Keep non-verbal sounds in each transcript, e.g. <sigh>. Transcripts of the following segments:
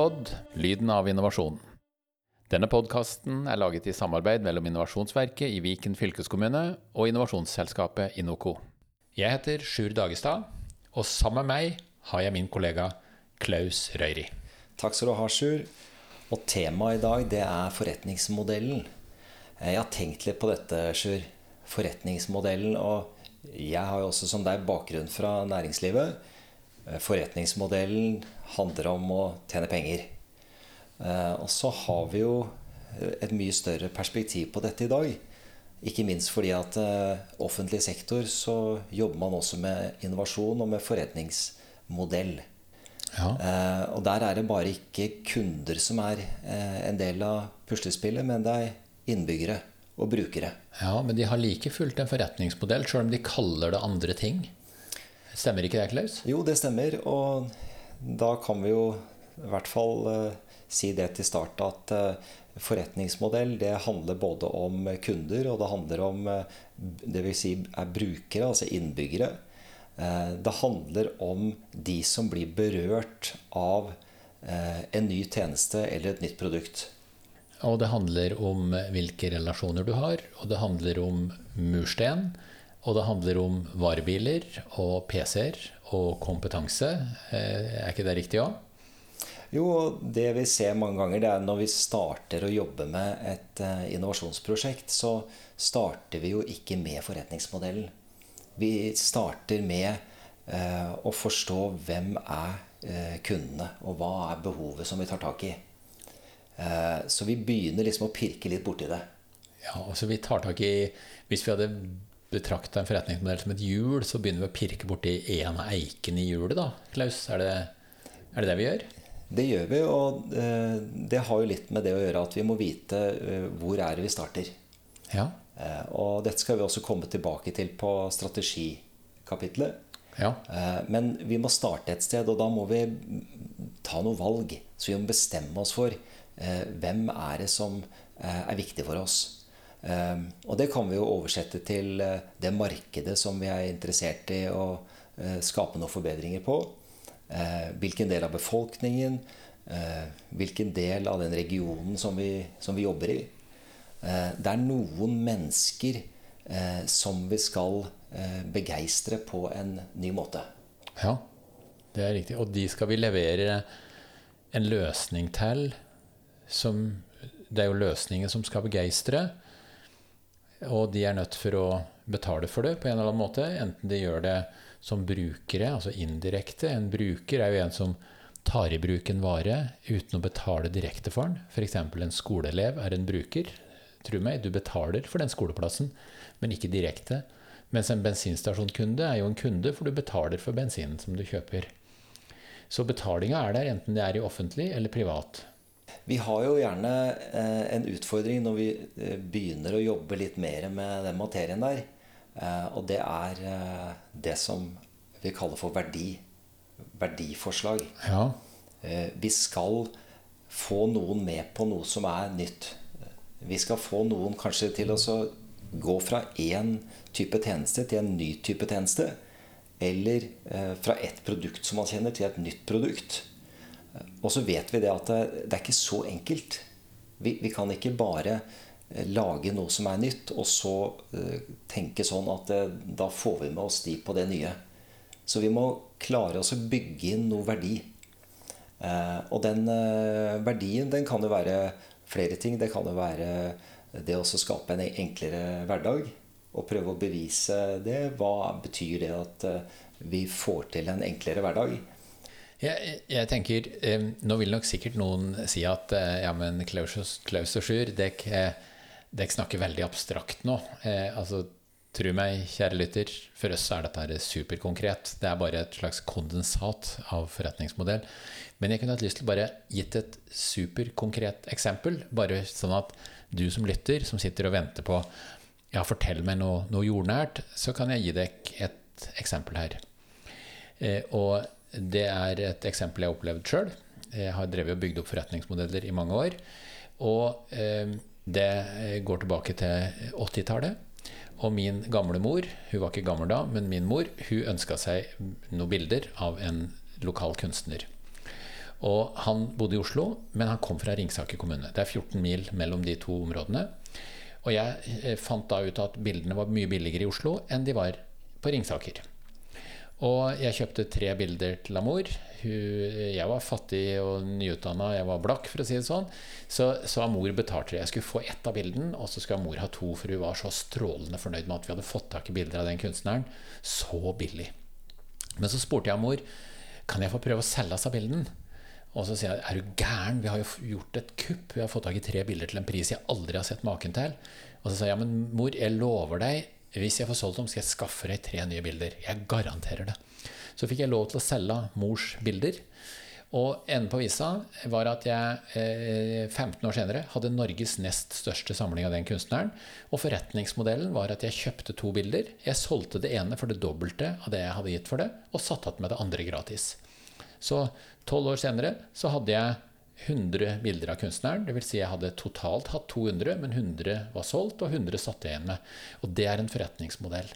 Innopod lyden av innovasjon. Denne podkasten er laget i samarbeid mellom Innovasjonsverket i Viken fylkeskommune og innovasjonsselskapet Inoco. Jeg heter Sjur Dagestad, og sammen med meg har jeg min kollega Klaus Røyri. Takk skal du ha, Sjur. Og temaet i dag, det er forretningsmodellen. Jeg har tenkt litt på dette, Sjur. Forretningsmodellen. Og jeg har jo også som deg bakgrunn fra næringslivet. Forretningsmodellen handler om å tjene penger. Eh, og så har vi jo et mye større perspektiv på dette i dag. Ikke minst fordi at eh, offentlig sektor så jobber man også med innovasjon og med forretningsmodell. Ja. Eh, og der er det bare ikke kunder som er en del av puslespillet, men det er innbyggere og brukere. Ja, Men de har like fullt en forretningsmodell, sjøl om de kaller det andre ting. Stemmer ikke det, Klaus? Jo, det stemmer. Og da kan vi jo i hvert fall si det til start at eh, forretningsmodell det handler både om kunder og det handler om eh, det vil si er brukere, altså innbyggere. Eh, det handler om de som blir berørt av en ny tjeneste eller et nytt produkt. Og det handler om hvilke relasjoner du har, og det handler om mursten. Og det handler om varebiler og PC-er og kompetanse. Er ikke det riktig òg? Jo, det vi ser mange ganger, det er når vi starter å jobbe med et uh, innovasjonsprosjekt, så starter vi jo ikke med forretningsmodellen. Vi starter med uh, å forstå hvem er kundene, og hva er behovet som vi tar tak i. så vi begynner liksom å pirke litt borti det. Ja, altså vi tar tak i Hvis vi hadde betrakta en forretningsmodell som et hjul, så begynner vi å pirke borti en av eikene i hjulet, da, Klaus? Er det, er det det vi gjør? Det gjør vi, og eh, det har jo litt med det å gjøre at vi må vite eh, hvor er det vi starter. Ja. Eh, og dette skal vi også komme tilbake til på strategikapitlet. Ja. Men vi må starte et sted, og da må vi ta noe valg. Så vi må bestemme oss for hvem er det som er viktig for oss. Og det kan vi jo oversette til det markedet som vi er interessert i å skape noen forbedringer på. Eh, hvilken del av befolkningen, eh, hvilken del av den regionen som vi, som vi jobber i. Eh, det er noen mennesker som vi skal begeistre på en ny måte. Ja, det er riktig. Og de skal vi levere en løsning til som Det er jo løsningen som skal begeistre. Og de er nødt for å betale for det på en eller annen måte. Enten de gjør det som brukere, altså indirekte. En bruker er jo en som tar i bruk en vare uten å betale direkte for den. F.eks. en skoleelev er en bruker. Tro meg, du betaler for den skoleplassen, men ikke direkte. Mens en bensinstasjonkunde er jo en kunde, for du betaler for bensinen som du kjøper. Så betalinga er der, enten det er i offentlig eller privat. Vi har jo gjerne eh, en utfordring når vi eh, begynner å jobbe litt mer med den materien der. Eh, og det er det som vi kaller for verdi. Verdiforslag. Ja. Eh, vi skal få noen med på noe som er nytt. Vi skal få noen kanskje til å gå fra én type tjeneste til en ny type tjeneste. Eller fra et produkt som man kjenner, til et nytt produkt. Og så vet vi det at det, det er ikke så enkelt. Vi, vi kan ikke bare Eh, lage noe som er nytt, og så uh, tenke sånn at da får vi med oss de på det nye. Så vi må klare oss å bygge inn noe verdi. Og den verdien den kan jo være flere ting. Det kan jo være det å skape en enklere hverdag. Og prøve å bevise det. Hva betyr det at vi får til en enklere hverdag? Jeg, jeg, tenker, Nå vil nok sikkert noen si at ja, men Klaus, Klaus og Sjur, er dere snakker veldig abstrakt nå. Eh, altså, Tro meg, kjære lytter, for oss er dette superkonkret. Det er bare et slags kondensat av forretningsmodell. Men jeg kunne hatt lyst til bare gitt et superkonkret eksempel. Bare sånn at du som lytter, som sitter og venter på ja, fortell meg noe, noe jordnært, så kan jeg gi deg et eksempel her. Eh, og det er et eksempel jeg har opplevd sjøl. Jeg har drevet og bygd opp forretningsmodeller i mange år. Og eh, det eh, går tilbake til 80-tallet. Og min gamle mor, hun var ikke gammel da, men min mor, hun ønska seg noen bilder av en lokal kunstner. Og han bodde i Oslo, men han kom fra Ringsaker kommune. Det er 14 mil mellom de to områdene. Og jeg eh, fant da ut at bildene var mye billigere i Oslo enn de var på Ringsaker. Og jeg kjøpte tre bilder til Amor. Jeg var fattig og nyutdanna, jeg var blakk, for å si det sånn. Så, så Amor betalte det. Jeg skulle få ett av bildene, og så skulle Amor ha to, for hun var så strålende fornøyd med at vi hadde fått tak i bilder av den kunstneren så billig. Men så spurte jeg Amor kan jeg få prøve å selge oss av bilden. Og så sier jeg er du gæren, vi har jo gjort et kupp. Vi har fått tak i tre bilder til en pris jeg aldri har sett maken til. Og så sa jeg ja, men mor, jeg lover deg hvis jeg får solgt dem, skal jeg skaffe deg tre nye bilder. Jeg garanterer det. Så fikk jeg lov til å selge mors bilder. Og enden på visa var at jeg 15 eh, år senere hadde Norges nest største samling av den kunstneren. Og forretningsmodellen var at jeg kjøpte to bilder. Jeg solgte det ene for det dobbelte av det jeg hadde gitt for det, og satte igjen med det andre gratis. Så tolv år senere så hadde jeg 100 bilder av kunstneren. Dvs. Si jeg hadde totalt hatt 200, men 100 var solgt, og 100 satt jeg igjen med. Og det er en forretningsmodell.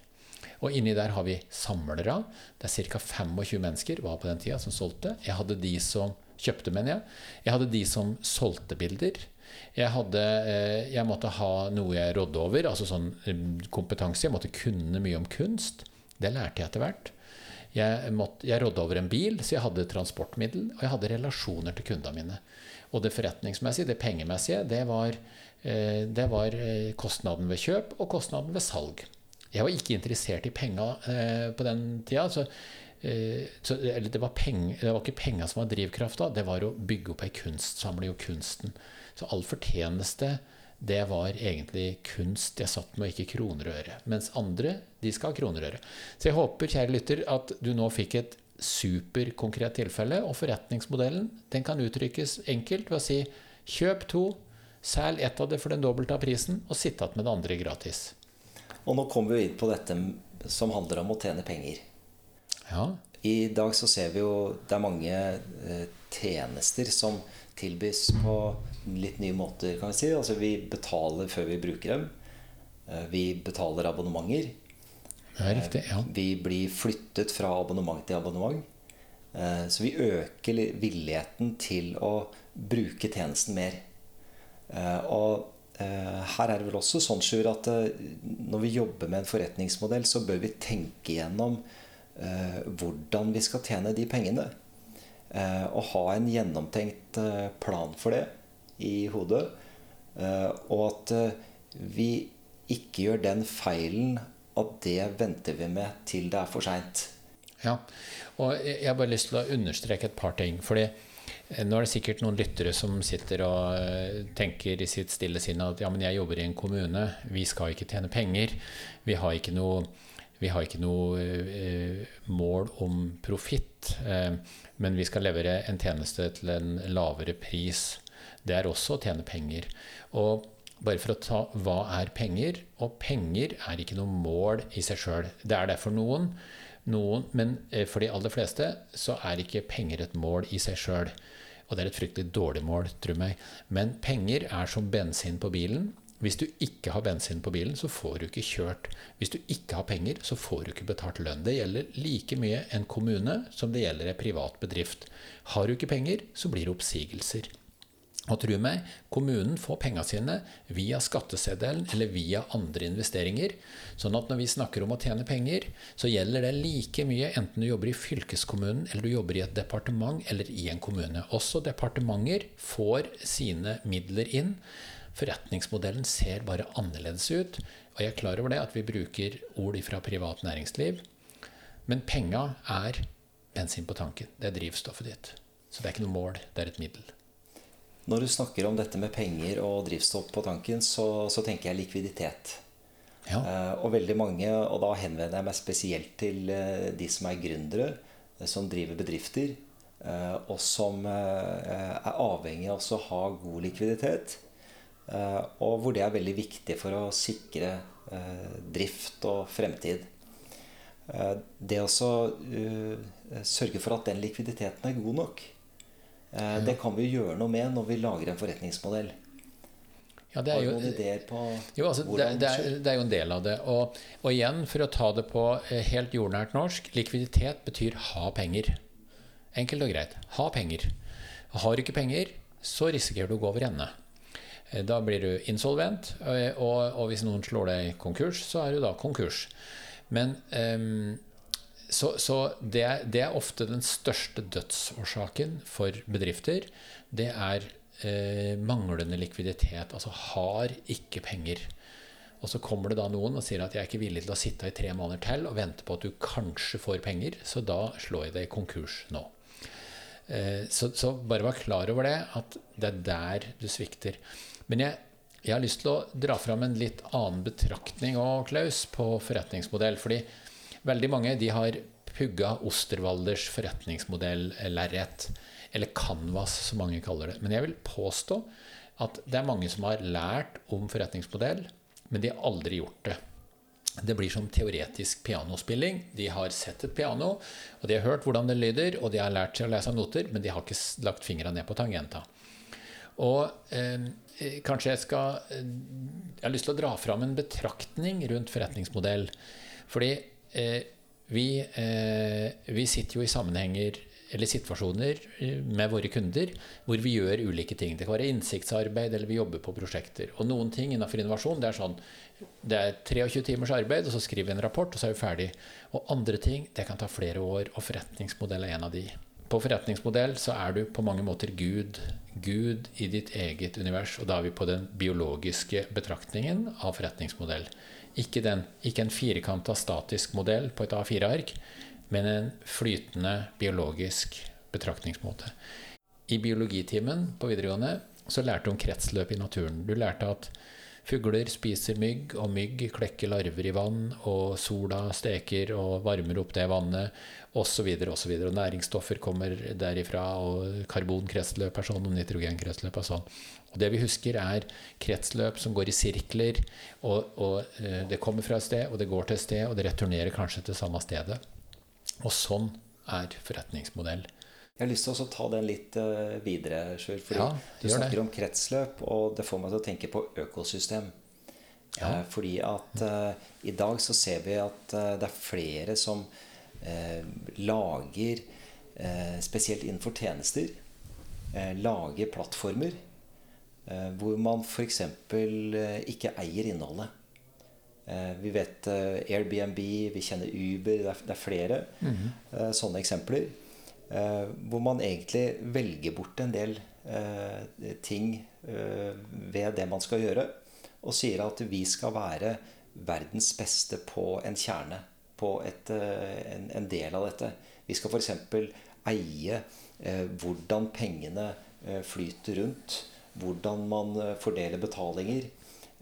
Og inni der har vi samlere. Det er ca. 25 mennesker var på den tida som solgte. Jeg hadde de som kjøpte, mener jeg. Jeg hadde de som solgte bilder. Jeg, hadde, eh, jeg måtte ha noe jeg rådde over, altså sånn eh, kompetanse. Jeg måtte kunne mye om kunst. Det lærte jeg etter hvert. Jeg, måtte, jeg rådde over en bil, så jeg hadde transportmiddel, og jeg hadde relasjoner til kundene mine. Og det forretningsmessige, det pengemessige, det var, eh, det var eh, kostnaden ved kjøp og kostnaden ved salg. Jeg var ikke interessert i penga eh, på den tida. Så, så det, var penge, det var ikke penga som var drivkrafta, det var å bygge opp ei kunstsamling og kunsten. Så all fortjeneste det var egentlig kunst jeg satt med, og ikke kroner og øre. Mens andre, de skal ha kroner og øre. Så jeg håper, kjære lytter, at du nå fikk et superkonkret tilfelle. Og forretningsmodellen den kan uttrykkes enkelt ved å si kjøp to, selg ett av det for den dobbelte av prisen, og sitt igjen med det andre gratis. Og nå kommer vi inn på dette som handler om å tjene penger. Ja. I dag så ser vi jo det er mange eh, tjenester som tilbys på litt nye måter, kan vi si. Altså vi betaler før vi bruker dem. Eh, vi betaler abonnementer. Det er riktig, ja. Eh, vi blir flyttet fra abonnement til abonnement. Eh, så vi øker villigheten til å bruke tjenesten mer. Og her er det vel også sånn Sjur, at når vi jobber med en forretningsmodell, så bør vi tenke gjennom hvordan vi skal tjene de pengene. Og ha en gjennomtenkt plan for det i hodet. Eh, og at eh, vi ikke gjør den feilen at det venter vi med til det er for seint. Ja, og jeg har bare lyst til å understreke et par ting. fordi eh, nå er det sikkert noen lyttere som sitter og tenker i sitt stille sinn at ja, men jeg jobber i en kommune, vi skal ikke tjene penger. Vi har ikke noe, har ikke noe eh, mål om profitt, eh, men vi skal levere en tjeneste til en lavere pris det er også å tjene penger. Og bare for å ta hva er penger? Og penger er ikke noe mål i seg sjøl. Det er det for noen, noen, men eh, for de aller fleste så er ikke penger et mål i seg sjøl. Og det er et fryktelig dårlig mål, tro meg. Men penger er som bensin på bilen. Hvis du ikke har bensin på bilen, så får du ikke kjørt. Hvis du ikke har penger, så får du ikke betalt lønn. Det gjelder like mye en kommune som det gjelder en privat bedrift. Har du ikke penger, så blir det oppsigelser. Og tro meg, kommunen får pengene sine via skatteseddelen eller via andre investeringer. Sånn at når vi snakker om å tjene penger, så gjelder det like mye enten du jobber i fylkeskommunen eller du jobber i et departement eller i en kommune. Også departementer får sine midler inn. Forretningsmodellen ser bare annerledes ut. Og jeg er klar over det at vi bruker ord fra privat næringsliv. Men penga er bensin på tanken. Det er drivstoffet ditt. Så det er ikke noe mål, det er et middel. Når du snakker om dette med penger og drivstoff på tanken, så, så tenker jeg likviditet. Ja. Uh, og veldig mange, og da henvender jeg meg spesielt til uh, de som er gründere, uh, som driver bedrifter, og som er avhengig av å ha god likviditet. Og hvor det er veldig viktig for å sikre drift og fremtid. det å sørge for at den likviditeten er god nok, det kan vi gjøre noe med når vi lager en forretningsmodell. Ja, det er jo, jo altså, det, det, er, det, er, jo en del av det. Og, og, igjen, for å ta det på eh, helt jordnært norsk likviditet betyr ha penger. Enkelt og greit. Ha penger. Har du ikke penger, så risikerer du å gå over ende. Eh, da blir du insolvent, eh, og, og, hvis noen slår deg konkurs, så er du da konkurs. Men um, så, så det, det, er, ofte den største dødsårsaken for bedrifter. Det er eh, manglende likviditet. Altså har ikke penger. Og så kommer det da noen og sier at jeg er ikke villig til å sitte i tre måneder til og vente på at du kanskje får penger, så da slår jeg deg konkurs nå. Eh, så, så, bare vær klar over det, at det er der du svikter. Men jeg, jeg har lyst til å dra fram en litt annen betraktning og Klaus, på forretningsmodell. fordi veldig mange de har pugga Osterwalders forretningsmodell-lerret. Eller Canvas, som mange kaller det. Men jeg vil påstå at det er mange som har lært om forretningsmodell, men de har aldri gjort det. Det blir som teoretisk pianospilling. De har sett et piano, og de har hørt hvordan det lyder, og de har lært seg å lese noter, men de har ikke lagt fingra ned på tangenta. Og eh, kanskje jeg skal eh, Jeg har lyst til å dra fram en betraktning rundt forretningsmodell. Fordi eh, vi, eh, vi sitter jo i sammenhenger eller situasjoner eh, med våre kunder hvor vi gjør ulike ting. Det kan være innsiktsarbeid, eller vi jobber på prosjekter. Og noen ting innenfor innovasjon det er sånn det er 23 timers arbeid, og så skriver vi en rapport, og så er vi ferdig. Og andre ting det kan ta flere år, og forretningsmodell er en av de. På forretningsmodell så er du på mange måter Gud. Gud i ditt eget univers. Og da er vi på den biologiske betraktningen av forretningsmodell. Ikke, den, ikke en firkanta statisk modell på et A4-ark, men en flytende biologisk betraktningsmåte. I biologitimen på videregående så lærte du om kretsløp i naturen. Du lærte at fugler spiser mygg, og mygg klekker larver i vann, og sola steker og varmer opp det vannet, osv. osv. Næringsstoffer kommer derifra, og karbonkretsløp er sånn, og nitrogenkretsløp er sånn. Og det vi husker, er kretsløp som går i sirkler, og, og eh, det kommer fra et sted, og det går til et sted, og det returnerer kanskje til samme stedet. Og sånn er forretningsmodell. Jeg har lyst til å ta den litt uh, videre, Sjur. Fordi ja, du snakker det. om kretsløp, og det får meg til å tenke på økosystem. Ja. Uh, fordi at uh, i dag så ser vi at det er flere som lager, spesielt innenfor tjenester, lager plattformer hvor man f.eks. ikke eier innholdet. Eh, vi vet eh, Airbnb, vi kjenner Uber. Det er, flere mm -hmm. sånne eksempler. Hvor man egentlig velger bort en del ting ved det man skal gjøre. Og sier at vi skal være verdens beste på en kjerne. På et, en, en, del av dette. Vi skal f.eks. eie hvordan pengene flyter rundt. Hvordan man fordeler betalinger.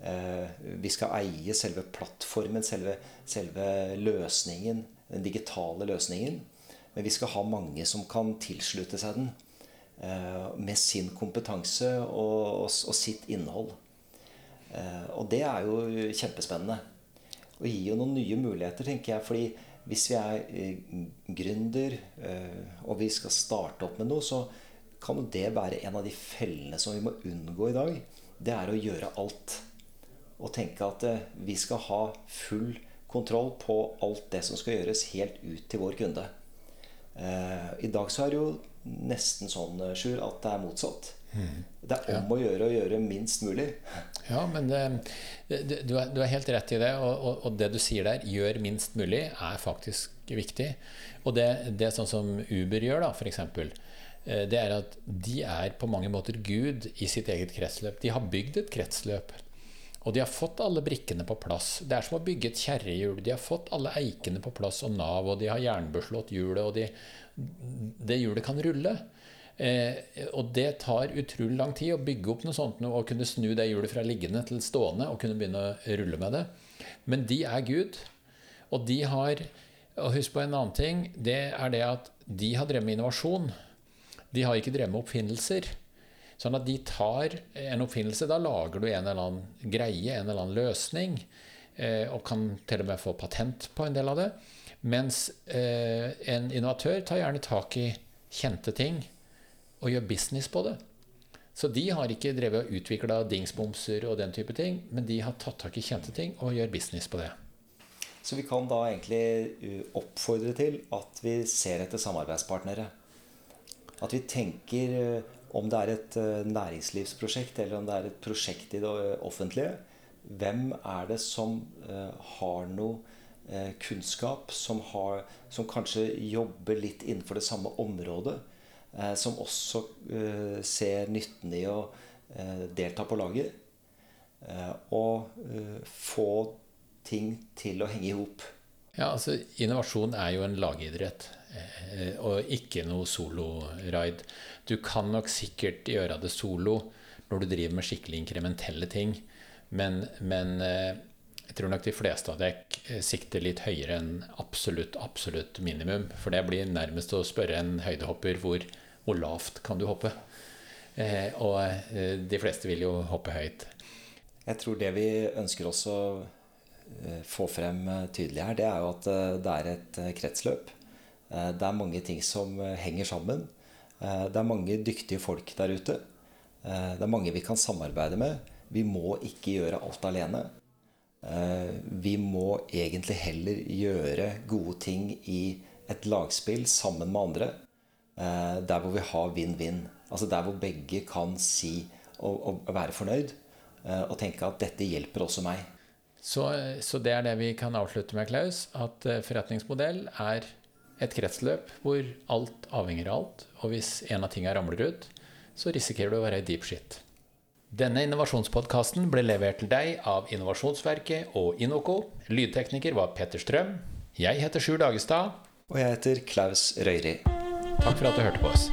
Eh, vi skal eie selve plattformen, selve, selve, løsningen, den digitale løsningen. Men vi skal ha mange som kan tilslutte seg den eh, med sin kompetanse og, og, og sitt innhold. Eh, og det er jo kjempespennende. Og gir jo noen nye muligheter, tenker jeg. fordi hvis vi er gründer og vi skal starte opp med noe, så kan jo det være en av de fellene som vi må unngå i dag. Det er å gjøre alt og tenke at eh, vi skal ha full kontroll på alt det som skal gjøres, helt ut til vår kunde. Eh, I dag så er det jo nesten sånn, eh, Sjur, at det er motsatt. Mm. Det er om ja. å gjøre å gjøre minst mulig. <laughs> Ja, men det, det, du, er, du, er, helt rett i det. Og, og, og, det du sier der, 'gjør minst mulig', er faktisk viktig. Og det, det er sånn som Uber gjør, da, f.eks. Det er at de er på mange måter Gud i sitt eget kretsløp. De har bygd et kretsløp. Og de har fått alle brikkene på plass. Det er som å bygge et kjerrehjul. De har fått alle eikene på plass og Nav, og de har jernbeslått hjulet, og de, det hjulet kan rulle. Eh, og det tar utrolig lang tid å bygge opp noe sånt og kunne snu det hjulet fra liggende til stående og kunne begynne å rulle med det. Men de er Gud. Og de har og Husk på en annen ting. Det er det at de har drevet med innovasjon. De har ikke drevet med oppfinnelser. Sånn at de tar en oppfinnelse. Da lager du en eller annen greie, en eller annen løsning, eh, og kan til og med få patent på en del av det. Mens eh, en innovatør tar gjerne tak i kjente ting og gjør business på det. Så de har ikke drevet og utvikla dingsbomser og den type ting, men de har tatt tak i kjente ting og gjør business på det. Så vi kan da egentlig oppfordre til at vi ser etter samarbeidspartnere. At vi tenker om det er et eh, næringslivsprosjekt eller om det er et prosjekt i det offentlige, hvem er det som eh, har noe eh, kunnskap, som, har, som, kanskje jobber litt innenfor det samme området, som også ser nytten i å delta på laget, og få ting til å henge i hop. Ja, altså Innovasjon er jo en lagidrett, eh, og ikke noe solo-ride. Du kan nok sikkert gjøre det solo når du driver med skikkelig inkrementelle ting, men, men eh, jeg tror nok de fleste av dere eh, sikter litt høyere enn absolutt, absolutt minimum. For det blir nærmest å spørre en høydehopper hvor, hvor lavt kan du hoppe? og de fleste vil jo hoppe høyt. Jeg tror det vi ønsker også å få frem eh, tydelig her, det er jo at eh, det er et kretsløp. Det er mange ting som henger sammen. Det er mange dyktige folk der ute. Det er mange vi kan samarbeide med. Vi må ikke gjøre alt alene. Vi må egentlig heller gjøre gode ting i et lagspill sammen med andre. Der hvor vi har vinn-vinn. Altså der hvor begge kan si og, og være fornøyd. Og tenke at dette hjelper også meg. Så, så, det er det vi kan avslutte med, Klaus. At eh, forretningsmodell er et kretsløp hvor alt avhenger av alt. Og hvis en av tingene ramler ut, så risikerer du å være i deep shit. Denne innovasjonspodkasten ble levert til deg av Innovasjonsverket og Inoco. Lydtekniker var Petter Strøm. Jeg heter Sjur Dagestad. Og jeg heter Klaus Røyri. Takk for at du hørte på oss.